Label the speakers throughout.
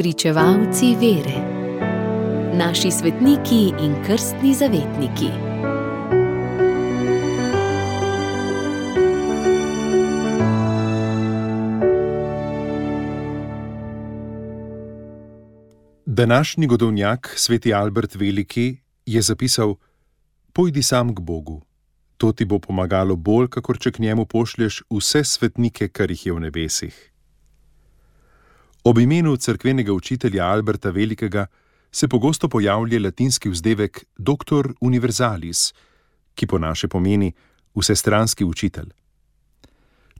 Speaker 1: Pričevalci vere, naši svetniki in krstni zavetniki.
Speaker 2: Današnji godovnjak, sveti Albert Veliki, je zapisal: Pojdi sam k Bogu, to ti bo pomagalo bolj, kakor če k njemu pošlješ vse svetnike, kar jih je v nebesih. Ob imenu cerkvenega učitelja Alberta Velikega se pogosto pojavlja latinski vzdevek Doctor Universalis, ki po naše pomeni vsestranski učitelj.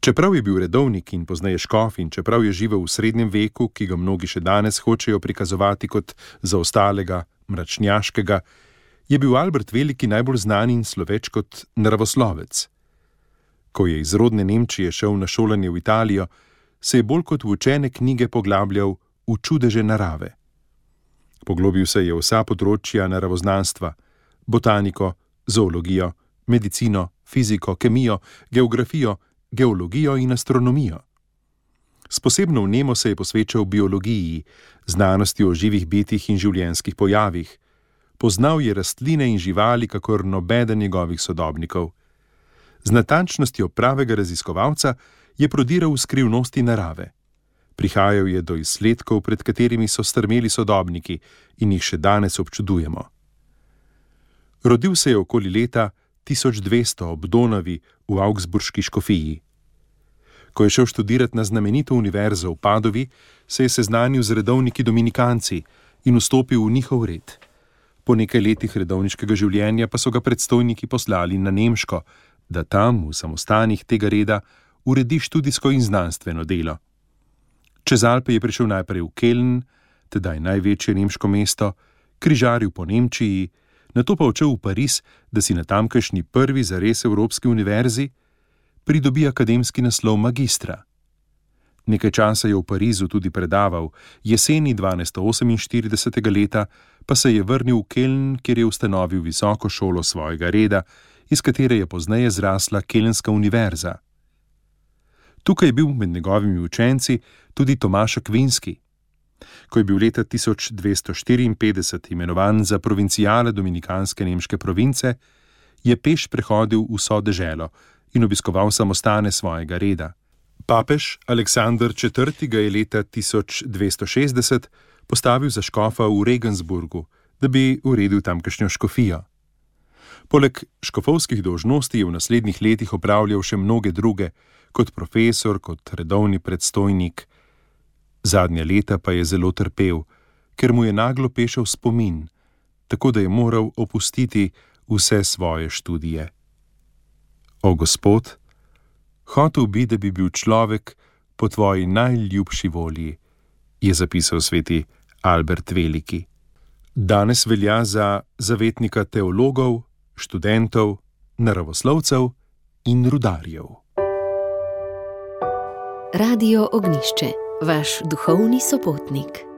Speaker 2: Čeprav je bil redovnik in poznaje škof in čeprav je živel v srednjem veku, ki ga mnogi še danes hočejo prikazovati kot zaostalega, mračnjaškega, je bil Albert Veliki najbolj znan in sloveč kot naravoslovec. Ko je iz rodne Nemčije šel na šolanje v Italijo, se je bolj kot v učene knjige poglabljal v čudeže narave. Poglobil se je vsa področja naravoznanstva: botaniko, zoologijo, medicino, fiziko, kemijo, geografijo, geologijo in astronomijo. S posebno vnemo se je posvečal biologiji, znanosti o živih bitjih in življenjskih pojavih. Poznal je rastline in živali, kakor nobeden njegovih sodobnikov. Z natančnostjo pravega raziskovalca je prodiral v skrivnosti narave. Prihajal je do izsledkov, pred katerimi so strmeli sodobniki in jih še danes občudujemo. Rodil se je okoli leta 1200 ob Donavi v Augsburški škofiji. Ko je šel študirati na znamenito univerzo v Padovi, se je seznanil z redovniki dominikanci in vstopil v njihov red. Po nekaj letih redovniškega življenja pa so ga predstojniki poslali na Nemško, da tam, v samostanih tega reda, uredi študijsko in znanstveno delo. Čez Alpe je prišel najprej v Keln, tedaj največje nemško mesto, križaril po Nemčiji, nato pa odšel v Pariz, da si na tamkajšnji prvi zares Evropski univerzi pridobi akademski naslov magistra. Nekaj časa je v Parizu tudi predaval, jeseni 1248. leta pa se je vrnil v Keln, kjer je ustanovil visoko šolo svojega reda, iz katere je pozneje zrasla Kelnska univerza. Tukaj je bil med njegovimi učenci tudi Tomaš Kvinski. Ko je bil leta 1254 imenovan za provincijale dominikanske nemške province, je peš prehodil vso deželo in obiskoval samostane svojega reda. Papež Aleksandr IV. ga je leta 1260 postavil za škofa v Regensburgu, da bi uredil tamkajšnjo škofijo. Poleg škofovskih dožnosti je v naslednjih letih opravljal še mnoge druge, kot profesor, kot redovni predstojnik. Zadnja leta pa je zelo trpel, ker mu je naglo pešal spomin, tako da je moral opustiti vse svoje študije. O Gospod, hotel bi, da bi bil človek po tvoji najljubši volji, je zapisal sveti Albert Veliki. Danes velja za zavetnika teologov, študentov, naravoslovcev in rudarjev.
Speaker 1: Radio Ognišče, vaš duhovni sopotnik.